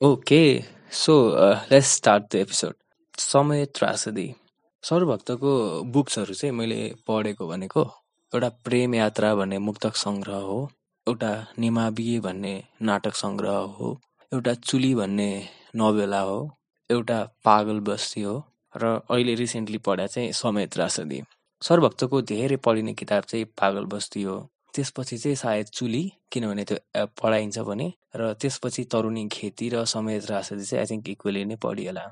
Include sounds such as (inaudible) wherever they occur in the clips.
Okay so let's start the episode समय त्रासदी। सर्वभक्तको बुक्सहरू चाहिँ मैले पढेको भनेको एउटा प्रेम यात्रा भन्ने मुक्तक सङ्ग्रह हो एउटा निमाबिए भन्ने नाटक सङ्ग्रह हो एउटा चुली भन्ने नोभेला हो एउटा पागल बस्ती हो र अहिले रिसेन्टली पढा चाहिँ समय त्रासदी। सर्वभक्तको धेरै पढिने किताब चाहिँ पागल बस्ती हो। त्यसपछि चाहिँ सायद चुली किनभने त्यो पढाइन्छ भने र त्यसपछि तरुणी खेती र समय त्रासदी चाहिँ आई थिङ्क इक्वली नै पढिएला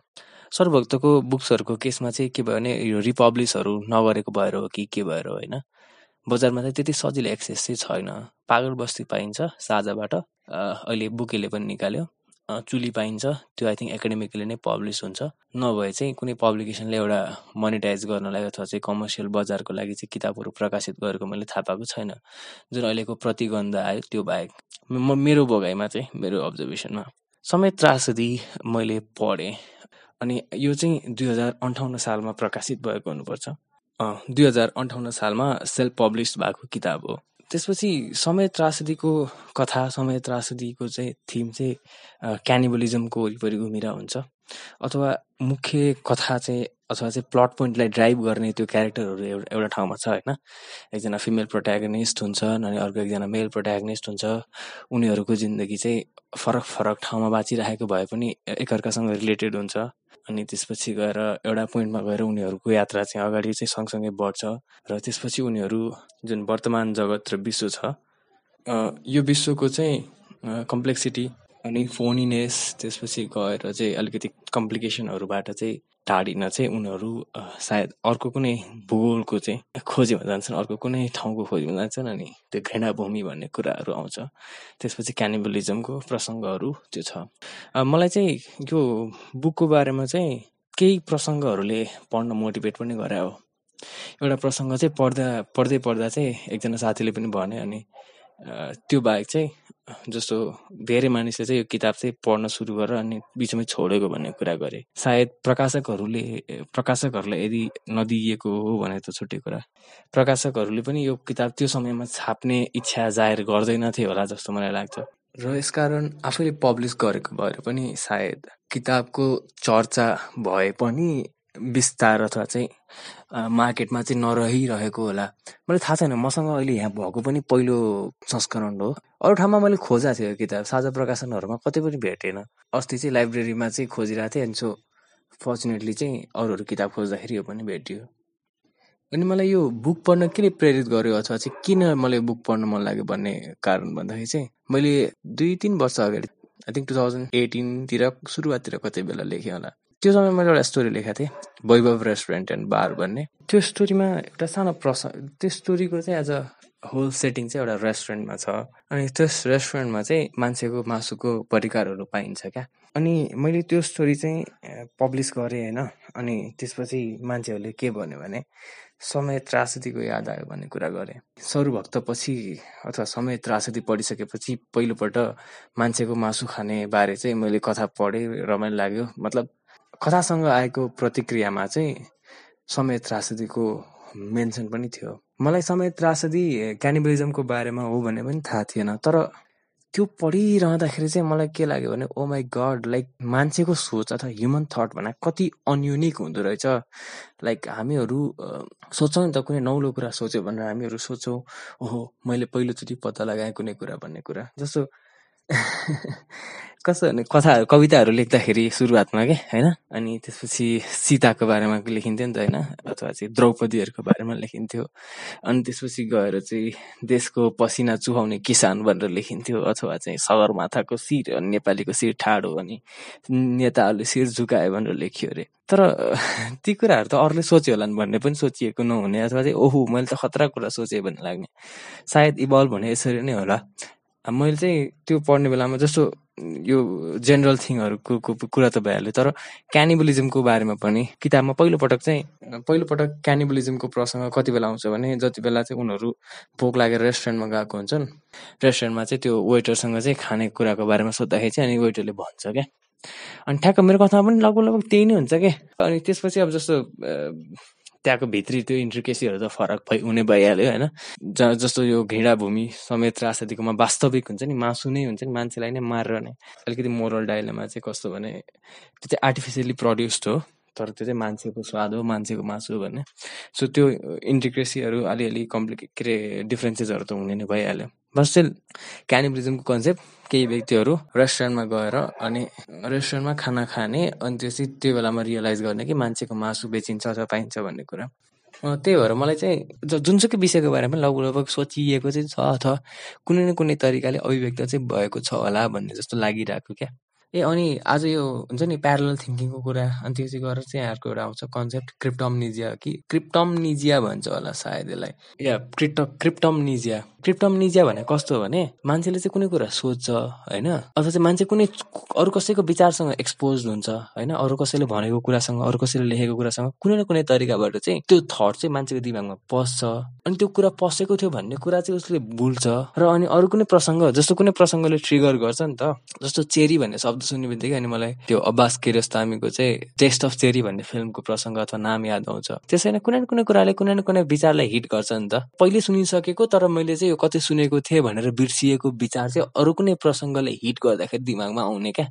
सर्वभक्तको बुक्सहरूको केसमा चाहिँ के भयो भने यो रिपब्लिसहरू नगरेको भएर हो कि के भएर होइन बजारमा चाहिँ त्यति सजिलो एक्सेस चाहिँ छैन। पागल बस्ती पाइन्छ साझाबाट अहिले बुकेले पनि निकाल्यो। चुली पाइन्छ। त्यो आई थिङ्क एकाडेमिकली नै पब्लिस हुन्छ। नभए चाहिँ कुनै पब्लिकेसनले एउटा मोनिटाइज गर्नलाई अथवा चाहिँ कमर्सियल बजारको लागि चाहिँ किताबहरू प्रकाशित गरेको मैले थाहा पाएको छैन। जुन अहिलेको प्रतिगन्ध आयो त्यो बाहेक म मेरो भोगाइमा चाहिँ मेरो अब्जर्भेसनमा समय त्रासदी मैले पढेँ। अनि यो चाहिँ दुई हजार अन्ठाउन्न सालमा प्रकाशित भएको हुनुपर्छ। दुई हजार अन्ठाउन्न सालमा सेल्फ पब्लिस भएको किताब हो। त्यसपछि समय त्रासदीको कथा समय त्रासदीको चाहिँ थिम चाहिँ क्यानिबलिजमको वरिपरि घुमिरहेको हुन्छ। अथवा मुख्य कथा चाहिँ अथवा चाहिँ प्लट पोइन्टलाई ड्राइभ गर्ने त्यो क्यारेक्टरहरू एउटा एउटा ठाउँमा छ होइन? एकजना फिमेल प्रोट्यागनिस्ट हुन्छ अनि अर्को एकजना मेल प्रोट्यागनिस्ट हुन्छ। उनीहरूको जिन्दगी चाहिँ फरक फरक ठाउँमा बाँचिरहेको भए पनि एकअर्कासँग रिलेटेड हुन्छ। अनि त्यसपछि गएर एउटा पोइन्टमा गएर उनीहरूको यात्रा चाहिँ अगाडि चाहिँ सँगसँगै बढ्छ र त्यसपछि उनीहरू जुन वर्तमान जगत र विश्व छ यो विश्वको चाहिँ कम्प्लेक्सिटी अनि फोनिनेस त्यसपछि गएर चाहिँ अलिकति कम्प्लिकेसनहरूबाट चाहिँ टाढिन चाहिँ उनीहरू सायद अर्को कुनै भूगोलको चाहिँ खोजीमा जान्छन् अर्को कुनै ठाउँको खोजीमा जान्छन् अनि त्यो घृणाभूमि भन्ने कुराहरू आउँछ। त्यसपछि क्यानिबलिजमको प्रसङ्गहरू त्यो छ। मलाई चाहिँ यो बुकको बारेमा चाहिँ केही प्रसङ्गहरूले पढ्न मोटिभेट पनि गरायो एउटा प्रसङ्ग चाहिँ पढ्दा पढ्दै पढ्दा चाहिँ एकजना साथीले पनि भने अनि त्यो बाहेक चाहिँ जस्तो धेरै मानिसले चाहिँ यो किताब चाहिँ पढ्न सुरु गरेर अनि बिचमै छोडेको भन्ने कुरा गरे। सायद प्रकाशकहरूले प्रकाशकहरूलाई यदि नदिइएको हो भने त छुट्टै कुरा। प्रकाशकहरूले पनि यो किताब त्यो समयमा छाप्ने इच्छा जाहेर गर्दैनथे होला जस्तो मलाई लाग्छ। र यसकारण आफैले पब्लिस गरेको भएर पनि सायद किताबको चर्चा भए पनि विस्तार अथवा चाहिँ मार्केटमा चाहिँ नरहिरहेको होला। मलाई थाहा छैन मसँग अहिले यहाँ भएको पनि पहिलो संस्करण हो। अरू ठाउँमा मैले खोजेको थिएँ किताब साझा प्रकाशनहरूमा कतै पनि भेटेन। अस्ति चाहिँ लाइब्रेरीमा चाहिँ खोजिरहेको थिएँ अनि सो फर्चुनेटली चाहिँ अरूहरू किताब खोज्दाखेरि यो पनि भेटियो। अनि मलाई यो बुक पढ्न किन प्रेरित गर्यो अथवा चाहिँ किन मलाई बुक पढ्न मन लाग्यो भन्ने कारण भन्दाखेरि चाहिँ मैले दुई तिन वर्ष अगाडि आई थिङ्क टु थाउजन्ड एटिनतिर सुरुवाततिर कतै बेला लेखेँ होला। त्यो समय मैले एउटा स्टोरी लेखेको थिएँ वैभव रेस्टुरेन्ट एन्ड बार भन्ने। त्यो स्टोरीमा एउटा सानो प्रसङ्ग त्यो स्टोरीको चाहिँ एज अ होल सेटिङ चाहिँ एउटा रेस्टुरेन्टमा छ। अनि त्यस रेस्टुरेन्टमा चाहिँ मान्छेको मासुको परिकारहरू पाइन्छ क्या। अनि मैले त्यो स्टोरी चाहिँ पब्लिस गरेँ होइन। अनि त्यसपछि मान्छेहरूले के भन्यो भने समय त्रासदीको याद आयो भन्ने कुरा गरेँ। सरुभक्त पछि अथवा समय त्रासदी पढिसकेपछि पहिलोपल्ट मान्छेको मासु खाने बारे चाहिँ मैले कथा पढेँ रमाइलो लाग्यो। मतलब कथासँग आएको प्रतिक्रियामा चाहिँ समय त्रासदीको मेन्सन पनि थियो। मलाई समय त्रासदी क्यानिबलिजमको बारेमा हो भन्ने पनि थाहा थिएन। तर त्यो पढिरहँदाखेरि चाहिँ मलाई के लाग्यो भने ओ माई गड लाइक मान्छेको सोच अथवा ह्युमन थट भन्दा कति अनयुनिक हुँदो रहेछ। लाइक हामीहरू सोच्छौँ नि त कुनै नौलो कुरा सोच्यो भनेर हामीहरू सोच्छौँ ओहो मैले पहिलोचोटि पत्ता लगाएँ कुनै कुरा भन्ने कुरा। जस्तो (laughs) कस्तो भने कथा कविताहरू लेख्दाखेरि सुरुवातमा के होइन? अनि त्यसपछि सीताको बारेमा लेखिन्थ्यो नि त होइन? अथवा चाहिँ द्रौपदीहरूको बारेमा लेखिन्थ्यो। अनि त्यसपछि गएर चाहिँ देशको पसिना चुहाउने किसान भनेर लेखिन्थ्यो अथवा चाहिँ सगरमाथाको शिर नेपालीको शिर ठाडो अनि नेताहरूले शिर झुकायो भनेर लेखियो अरे। तर ती कुराहरू त अरूले सोच्यो होला भन्ने पनि सोचिएको नहुने अथवा चाहिँ ओहो मैले त खतरा कुरा सोचेँ भन्ने लाग्ने। सायद इभल्भ भने यसरी नै होला। मैले चाहिँ त्यो पढ्ने बेलामा जस्तो यो जेनरल थिङहरूको कुरा त भइहाल्यो तर क्यानिबलिजमको बारेमा पनि किताबमा पहिलोपटक चाहिँ पहिलोपटक क्यानिबलिजमको प्रसङ्ग कति बेला आउँछ भने जति बेला चाहिँ उनीहरू भोक लागेर रेस्टुरेन्टमा गएको हुन्छन् रेस्टुरेन्टमा चाहिँ त्यो वेटरसँग चाहिँ खानेकुराको बारेमा सोद्धाखेरि चाहिँ अनि वेटरले भन्छ क्या। अनि ठ्याक्क मेरो कथामा पनि लगभग लगभग त्यही नै हुन्छ क्या। अनि त्यसपछि अब जस्तो त्यहाँको भित्री त्यो इन्ट्रिकेसीहरू त फरक भइ हुने भइहाल्यो होइन? जहाँ जस्तो यो घृणा भूमि समेत राजनीतिकोमा वास्तविक हुन्छ नि मासु नै हुन्छ नि मान्छेलाई नै मारेर नै। अलिकति मोरल डाइलेमा चाहिँ कस्तो भने त्यो चाहिँ आर्टिफिसियली प्रड्युस्ड हो तर त्यो चाहिँ मान्छेको स्वाद हो मान्छेको मासु भन्ने। सो त्यो इन्टिग्रेसीहरू अलिअलि कम्प्लिके के अरे डिफ्रेन्सेसहरू त हुने नै भइहाल्यो। बस चाहिँ क्यानिबलिजमको कन्सेप्ट केही व्यक्तिहरू रेस्टुरेन्टमा गएर अनि रेस्टुरेन्टमा खाना खाने अनि त्यसपछि त्यो बेलामा रियलाइज गर्ने कि मान्छेको मासु बेचिन्छ अथवा पाइन्छ भन्ने कुरा। त्यही भएर मलाई चाहिँ जुनसुकै विषयको बारेमा लगभग लगभग सोचिएको चाहिँ छ अथवा कुनै न कुनै तरिकाले अभिव्यक्त चाहिँ भएको छ होला भन्ने जस्तो लागिरहेको क्या। ए अनि आज यो हुन्छ नि प्यारल थिङ्किङको कुरा अनि त्यो चाहिँ गरेर चाहिँ अर्को एउटा आउँछ कन्सेप्ट क्रिप्टमनिजिया कि क्रिप्टमनिजिया भन्छ होला सायद यसलाई। या क्रिप्ट क्रिप्टमनिजिया क्रिप्टमनिजिया भने कस्तो भने मान्छेले चाहिँ कुनै कुरा सोध्छ होइन? अथवा चाहिँ मान्छे कुनै अरू कसैको विचारसँग एक्सपोज हुन्छ होइन? अरू कसैले भनेको कुरासँग अरू कसैले लेखेको कुरासँग कुनै न कुनै तरिकाबाट चाहिँ त्यो थट चाहिँ मान्छेको दिमागमा पस्छ। अनि त्यो कुरा पसेको थियो भन्ने कुरा चाहिँ उसले भुल्छ। र अनि अरू कुनै प्रसङ्ग जस्तो कुनै प्रसङ्गले ट्रिगर गर्छ नि त जस्तो चेरी भन्ने शब्द सुन्ने बित्तिकै अनि मलाई त्यो अब्बास किरोस्तामीको चाहिँ टेस्ट अफ चेरी भन्ने फिल्मको प्रसङ्ग अथवा नाम याद आउँछ। त्यसै नै कुनै न कुनै कुराले कुनै न कुनै विचारलाई हिट गर्छ नि त। पहिले सुनिसकेको तर मैले चाहिँ यो कतै सुनेको थिएँ भनेर बिर्सिएको विचार चाहिँ अरू कुनै प्रसङ्गले हिट गर्दाखेरि दिमागमा आउने क्या।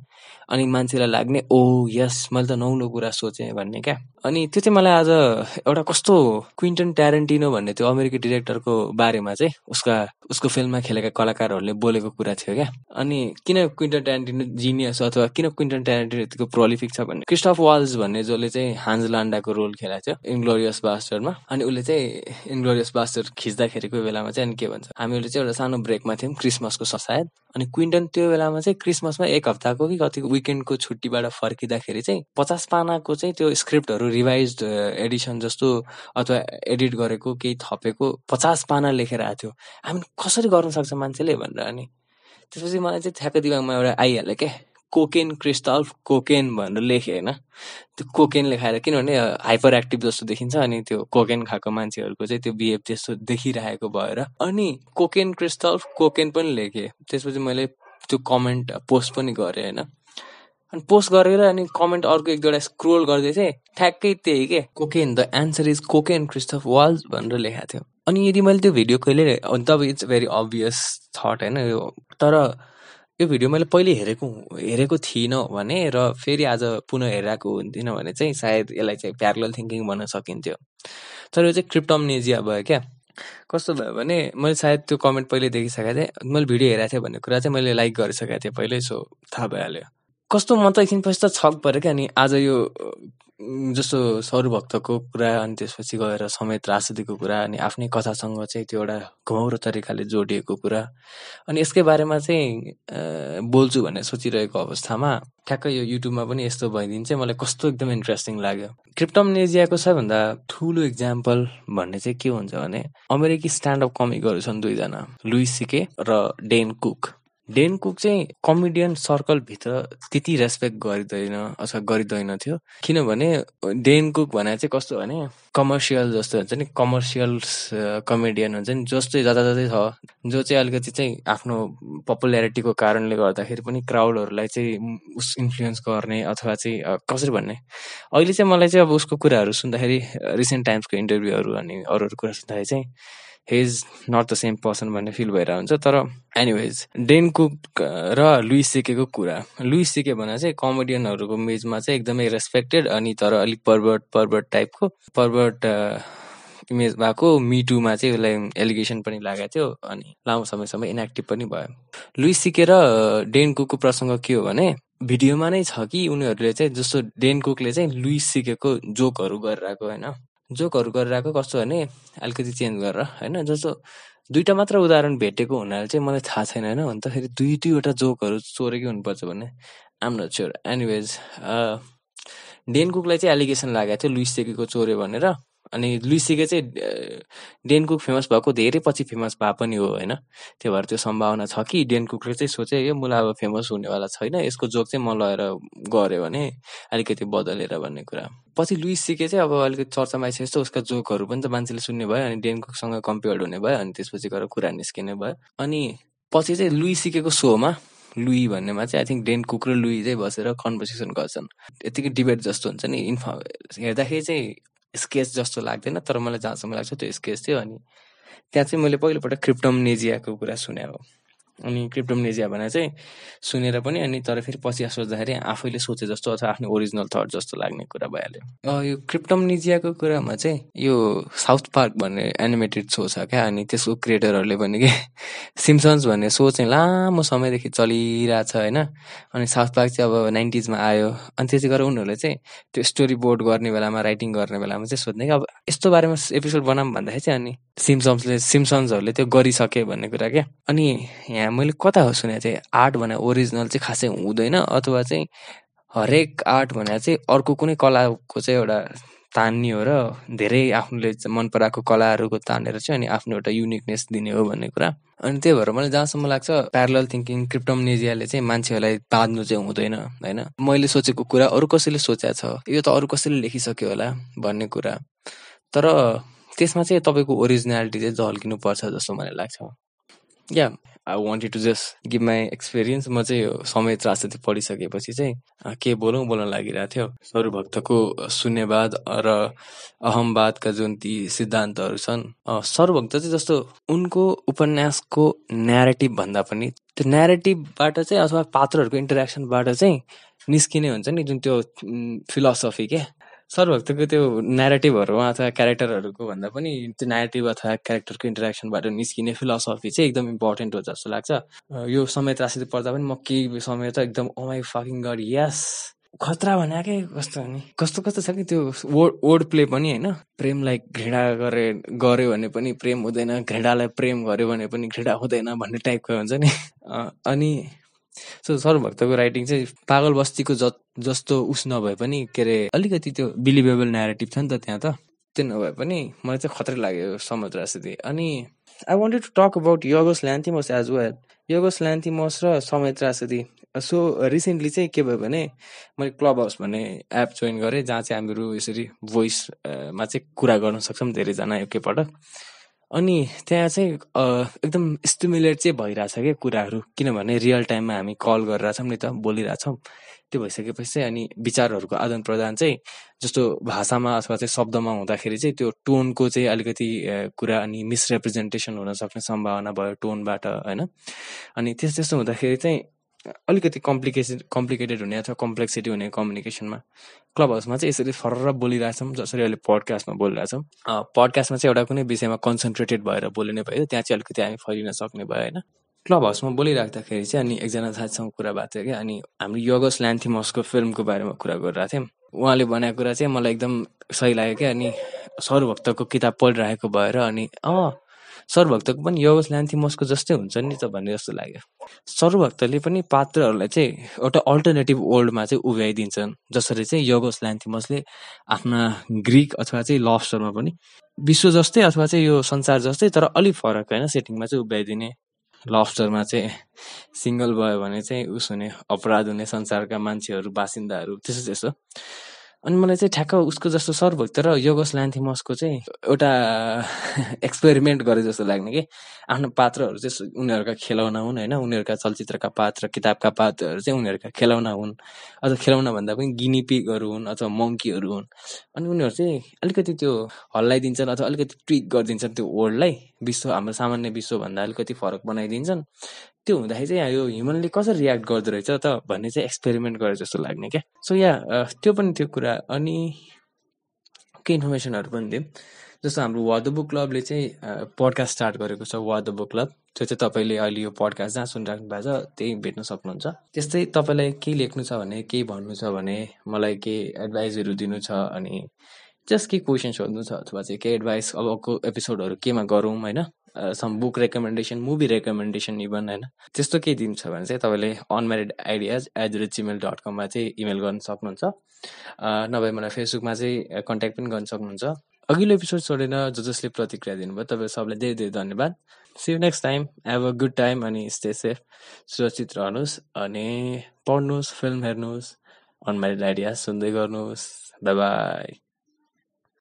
अनि मान्छेलाई लाग्ने ओ यस मैले त नौलो कुरा सोचेँ भन्ने क्या। अनि त्यो चाहिँ मलाई आज एउटा कस्तो क्विन्टन ट्यारेन्टिनो भन्ने त्यो अमेरिकी डिरेक्टरको बारेमा चाहिँ उसका उसको फिल्ममा खेलेका कलाकारहरूले बोलेको कुरा थियो क्या। अनि किन क्विन्टन ट्यारेन्टिनो जिनियस अथवा किन क्विन्टन ट्यारेन्टिनो यतिको प्रोलिफिक छ भन्ने। क्रिस्टफ वाल्स भन्ने जसले चाहिँ हान्ज लान्डाको रोल खेलाएको थियो इन्ग्लोरियस बास्टरमा। अनि उसले चाहिँ इन्ग्लोरियस बास्टर खिच्दाखेरिको बेलामा चाहिँ अनि के भन्छ हामीहरू चाहिँ एउटा सानो ब्रेकमा थियौँ क्रिसमसको सायद। अनि क्विन्टन त्यो बेलामा चाहिँ क्रिसमसमा एक हप्ताको कि कति विकेन्डको छुट्टीबाट फर्किँदाखेरि चाहिँ पचास पानाको चाहिँ त्यो स्क्रिप्टहरू रिभाइज एडिसन जस्तो अथवा एडिट गरेको केही थपेको पचास पाना लेखेर आएको थियो। हामी कसरी गर्न सक्छ मान्छेले भनेर अनि त्यसपछि मलाई चाहिँ ठ्याक्क दिमागमा एउटा आइहाल्यो क्या कोकेन क्रिस्टल कोकेन भनेर लेखेँ होइन? त्यो कोकेन लेखाएर किनभने हाइपर एक्टिभ जस्तो देखिन्छ अनि त्यो कोकेन खाएको मान्छेहरूको चाहिँ त्यो बिहेभ त्यस्तो देखिरहेको भएर। अनि कोकेन क्रिस्टल कोकेन पनि लेखेँ। त्यसपछि मैले त्यो कमेन्ट पोस्ट पनि गरेँ होइन? अनि पोस्ट गरेर अनि कमेन्ट अर्को एक दुईवटा स्क्रोल गर्दै चाहिँ ठ्याक्कै त्यही के? Cocaine the answer is cocaine Christoph Waltz भनेर लेखाएको थियो। अनि यदि मैले त्यो भिडियो कहिले तब इट्स भेरी अभियस थट होइन? यो तर यो भिडियो मैले पहिले हेरेको हेरेको थिइनँ भने र फेरि आज पुनः हेरेको हुन्थेन भने चाहिँ सायद यसलाई चाहिँ प्यारल थिङ्किङ भन्न सकिन्थ्यो। तर यो चाहिँ क्रिप्टमनेजिया भयो क्या। कस्तो भयो भने मैले सायद त्यो कमेन्ट पहिले देखिसकेको थिएँ। मैले भिडियो हेरेको थिएँ भन्ने कुरा चाहिँ मैले लाइक गरिसकेको थिएँ पहिल्यै सो थाहा भइहाल्यो। कस्तो म त एकछिन पछि त छक पऱ्यो क्या अनि आज यो जस्तो सौरभक्तको कुरा अनि त्यसपछि गएर समेत राजनीतिको कुरा अनि आफ्नै कथासँग चाहिँ त्यो एउटा घुमाउरो तरिकाले जोडिएको कुरा। अनि यसकै बारेमा चाहिँ बोल्छु भनेर सोचिरहेको अवस्थामा ठ्याक्कै यो युट्युबमा पनि यस्तो भइदिन्छ। मलाई कस्तो एकदम इन्ट्रेस्टिङ लाग्यो। क्रिप्टमनेजियाको सबभन्दा ठुलो इक्जाम्पल भन्ने चाहिँ के हुन्छ भने अमेरिकी स्ट्यान्डअप कमिकहरू छन् दुईजना लुइस सिके र डेन कुक। डेन कुक चाहिँ कमेडियन सर्कलभित्र त्यति रेस्पेक्ट गरिँदैन अथवा गरिँदैन थियो। किनभने डेन कुक भने चाहिँ कस्तो भने कमर्सियल जस्तो हुन्छ नि कमर्सियल कमेडियन हुन्छ नि जस्तै जता जतै छ जो चाहिँ अलिकति चाहिँ आफ्नो पपुल्यारिटीको कारणले गर्दाखेरि पनि क्राउडहरूलाई चाहिँ उस इन्फ्लुएन्स गर्ने अथवा चाहिँ कसरी भन्ने। अहिले चाहिँ मलाई चाहिँ अब उसको कुराहरू सुन्दाखेरि रिसेन्ट टाइम्सको इन्टरभ्यूहरू अनि अरू अरू कुरा सुन्दाखेरि चाहिँ he is not the same person भन्ने फिल भइरहेको हुन्छ तर एनिवेज डेन कुक र लुइस सिकेको कुरा। लुइस सिके भने चाहिँ कमेडियनहरूको मेजमा चाहिँ एकदमै रेस्पेक्टेड अनि तर अलिक पर्वर्ट पर्वर्ट टाइपको पर्वर्ट इमेज भएको मिटुमा चाहिँ उसलाई एलिगेसन पनि लागेको थियो अनि लामो समयसम्म इनएक्टिभ पनि भयो। लुइस सिके र डेन कुकको प्रसङ्ग के हो भने भिडियोमा नै छ कि उनीहरूले चाहिँ जस्तो डेन कुकले चाहिँ लुइस सिकेको जोकहरू गरिरहेको होइन? जोकहरू गरिरहेको कस्तो भने अलिकति चेन्ज गरेर होइन? जस्तो दुइटा मात्र उदाहरण भेटेको हुनाले चाहिँ मलाई थाहा छैन होइन? अन्त फेरि दुई दुईवटा जोकहरू चोरेकै हुनुपर्छ भने I'm not sure anyways Dane कुकलाई चाहिँ एलिगेसन लागेको थियो लुइस सेकेको चोर्यो भनेर। अनि लुइस सिके चाहिँ डेन कुक फेमस भएको धेरै पछि फेमस भए पनि हो होइन? त्यही भएर त्यो सम्भावना छ कि डेन कुकले चाहिँ सोचे यो मुला अब फेमस हुनेवाला छैन यसको जोक चाहिँ म लगेर गऱ्यो भने अलिकति बदलेर भन्ने कुरा। पछि लुइस सिके चाहिँ अब अलिकति चर्चामा आइसकेपछि उसका जोकहरू पनि त मान्छेले सुन्ने भयो अनि डेन कुकसँग कम्पेयर्ड हुने भयो अनि त्यसपछि गएर कुरा निस्किने भयो। अनि पछि चाहिँ लुइस सिकेको सोमा लुई भन्नेमा चाहिँ आई थिङ्क डेन कुक र लुई चाहिँ बसेर कन्भर्सेसन गर्छन्। यतिकै डिबेट जस्तो हुन्छ नि इन्फर्म हेर्दाखेरि चाहिँ स्केच जस्तो लाग्दैन तर मलाई जहाँसम्म लाग्छ त्यो स्केच थियो अनि त्यहाँ चाहिँ मैले पहिलोपल्ट क्रिप्टम नेजियाको कुरा सुने हो। अनि क्रिप्टोमनेजिया भने चाहिँ सुनेर पनि अनि तर फेरि पछि सोच्दाखेरि आफैले सोचे जस्तो अथवा आफ्नो ओरिजिनल थट जस्तो लाग्ने कुरा भइहाल्यो। यो क्रिप्टोमनेजियाको कुरामा चाहिँ यो साउथ पार्क भन्ने एनिमेटेड सो छ क्या अनि त्यसको क्रिएटरहरूले भने कि सिम्सन्स भन्ने सो चाहिँ लामो समयदेखि चलिरहेछ होइन। अनि साउथ पार्क चाहिँ अब नाइन्टिजमा आयो। अनि त्यसै गरेर उनीहरूले चाहिँ त्यो स्टोरी बोर्ड गर्ने बेलामा राइटिङ गर्ने बेलामा चाहिँ सोध्ने कि अब यस्तो बारेमा एपिसोड बनाऊँ भन्दाखेरि चाहिँ अनि सिम्सम्सले सिम्सन्सहरूले त्यो गरिसके भन्ने कुरा क्या। अनि मैले कता हो सुने चाहिँ आर्ट भने ओरिजिनल चाहिँ खासै हुँदैन अथवा चाहिँ हरेक आर्ट भने चाहिँ अर्को कुनै कलाको चाहिँ एउटा तान्ने हो र धेरै आफूले मन पराएको कलाहरूको तानेर चाहिँ अनि आफ्नो एउटा युनिकनेस दिने हो भन्ने कुरा। अनि त्यही भएर मलाई जहाँसम्म लाग्छ प्यारल थिङ्किङ क्रिप्टोमनेजियाले चाहिँ मान्छेहरूलाई बाँध्नु चाहिँ हुँदैन होइन? मैले सोचेको कुरा अरू कसैले सोचेको छ? यो त अरू कसैले लेखिसक्यो होला भन्ने कुरा। तर त्यसमा चाहिँ तपाईँको ओरिजिनालिटी चाहिँ झल्किनु पर्छ जस्तो मलाई लाग्छ। या I wanted to just give my experience म चाहिँ समय त्रासदी पढिसकेपछि चाहिँ के बोलौँ बोल्न लागिरहेको थियो। सरूभक्तको शून्यवाद र अहमवादका जुन ती सिद्धान्तहरू छन् सरूभक्त चाहिँ जस्तो उनको उपन्यासको न्यारेटिभ भन्दा पनि त्यो न्यारेटिभबाट चाहिँ अथवा पात्रहरूको इन्टरेक्सनबाट चाहिँ निस्किने हुन्छ नि जुन त्यो फिलोसफी के? सर्वभक्तको त्यो नेरेटिभहरू अथवा क्यारेक्टरहरूको भन्दा पनि त्यो नेरेटिभ अथवा क्यारेक्टरको इन्टरेक्सनबाट निस्किने फिलोसफी चाहिँ एकदम इम्पोर्टेन्ट हो जस्तो लाग्छ। यो समय त्रासित पर्दा पनि म केही समय त एकदम ओमाई फाकिङ गड यस खतरा भने के कस्तो नि कस्तो कस्तो छ कि त्यो वर्ड वर्ड प्ले पनि होइन? प्रेमलाई घृणा गरे गऱ्यो भने पनि प्रेम हुँदैन घृणालाई प्रेम गर्यो भने पनि घृणा हुँदैन भन्ने टाइपको हुन्छ नि। अनि सो सर्वभक्तको राइटिङ चाहिँ पागल बस्तीको ज जस्तो उस नभए पनि के अरे अलिकति त्यो बिलिभेबल नेरेटिभ छ नि त त्यहाँ त। त्यो नभए पनि मलाई चाहिँ खतरै लाग्यो समुद्र सिधै अनि I wanted to talk about Yorgos Lanthimos as well Yorgos Lanthimos र त्रासदी सो रिसेन्टली चाहिँ के भयो भने मैले क्लब हाउस भन्ने एप जोइन गरेँ जहाँ चाहिँ हामीहरू यसरी भोइसमा चाहिँ कुरा गर्न सक्छौँ धेरैजना एकैपटक। अनि त्यहाँ चाहिँ एकदम स्टिमुलेट चाहिँ भइरहेछ क्या कुराहरू। किनभने रियल टाइममा हामी कल गरिरहेछौँ नि त बोलिरहेछौँ। त्यो भइसकेपछि चाहिँ अनि विचारहरूको आदान प्रदान चाहिँ जस्तो भाषामा अथवा चाहिँ शब्दमा हुँदाखेरि चाहिँ त्यो टोनको चाहिँ अलिकति कुरा अनि मिसरिप्रेजेन्टेसन हुन सक्ने सम्भावना भयो टोनबाट होइन? अनि त्यस्तो त्यस्तो हुँदाखेरि चाहिँ अलिकति कम्प्लिकेसन कम्प्लिकेटेड हुने अथवा कम्प्लेक्सिटी हुने कम्युनिकेसनमा क्लब हाउसमा चाहिँ यसरी फरर बोलिरहेछौँ जसरी अहिले पडकास्टमा बोलिरहेछौँ। पडकास्टमा चाहिँ एउटा कुनै विषयमा कन्सन्ट्रेटेड भएर बोलिने भयो त्यहाँ चाहिँ अलिकति हामी फैलिन सक्ने भयो होइन? क्लब हाउसमा बोलिराख्दाखेरि चाहिँ अनि एकजना साथीसँग कुरा भएको थियो कि अनि हाम्रो योगस ल्यान्थिमसको फिल्मको बारेमा कुरा गरिरहेको थियौँ। उहाँले भनेको कुरा चाहिँ मलाई एकदम सही लाग्यो क्या अनि सरूभक्तको किताब पढिरहेको भएर अनि अँ सर्वभक्तको पनि योगस ल्यान्थिमसको जस्तै हुन्छ नि त भन्ने जस्तो लाग्यो। सर्वभक्तले पनि पात्रहरूलाई चाहिँ एउटा अल्टरनेटिभ वर्ल्डमा चाहिँ उभ्याइदिन्छन् जसरी चाहिँ योगस ल्यान्थिमसले आफ्ना ग्रिक अथवा चाहिँ लभस्टरमा पनि विश्व जस्तै अथवा चाहिँ यो संसार जस्तै तर अलिक फरक होइन सेटिङमा चाहिँ उभ्याइदिने। लभस्टरमा चाहिँ सिङ्गल भयो भने चाहिँ उस हुने अपराध हुने संसारका मान्छेहरू बासिन्दाहरू त्यस्तो त्यस्तो। अनि मलाई चाहिँ ठ्याक्क उसको जस्तो सर्वभक्त र योगस ल्यान्थिमसको चाहिँ एउटा (laughs) एक्सपेरिमेन्ट गरे जस्तो लाग्ने कि। आफ्नो पात्रहरू चाहिँ उनीहरूका खेलाउना हुन् होइन? उनीहरूका चलचित्रका पात्र किताबका पात्रहरू चाहिँ उनीहरूका खेलाउना हुन्। अथवा खेलाउना भन्दा पनि गिनिपिगहरू हुन् अथवा मङ्कीहरू हुन्। अनि उनीहरू चाहिँ अलिकति त्यो हल्लाइदिन्छन् अथवा अलिकति ट्विक गरिदिन्छन् त्यो वर्ल्डलाई विश्व हाम्रो सामान्य विश्वभन्दा अलिकति फरक बनाइदिन्छन्। त्यो हुँदाखेरि चाहिँ यो ह्युमनले कसरी रियाक्ट गर्दो रहेछ त भन्ने चाहिँ एक्सपेरिमेन्ट गरे जस्तो लाग्ने क्या? सो या त्यो पनि त्यो कुरा। अनि केही इन्फर्मेसनहरू पनि दिउँ जस्तो हाम्रो वा द बुक क्लबले चाहिँ पडकास्ट स्टार्ट गरेको छ वा द बुक क्लब त्यो चाहिँ तपाईँले अहिले यो पडकास्ट जहाँ सुनिराख्नु भएको छ त्यही भेट्न सक्नुहुन्छ। त्यस्तै तपाईँलाई केही लेख्नु छ भने केही भन्नु छ भने मलाई केही एडभाइसहरू दिनु छ अनि जस्ट केही क्वेसन सोध्नु छ अथवा चाहिँ केही एडभाइस अबको एपिसोडहरू केमा गरौँ होइन? Some book recommendation movie recommendation even होइन? त्यस्तो केही दिन्छ भने चाहिँ तपाईँले unmarried ideas at the rate gmail dot कममा चाहिँ इमेल गर्न सक्नुहुन्छ। नभए मलाई फेसबुकमा चाहिँ कन्ट्याक्ट पनि गर्न सक्नुहुन्छ। अघिल्लो एपिसोड छोडेर जो जसले प्रतिक्रिया दिनुभयो तपाईँहरू सबलाई धेरै धेरै धन्यवाद। See you next time have a good time अनि स्टे सेफ सुरक्षित रहनुहोस् अनि पढ्नुहोस् फिल्म हेर्नुहोस् अनम्यारिड आइडिया सुन्दै गर्नुहोस्। बाई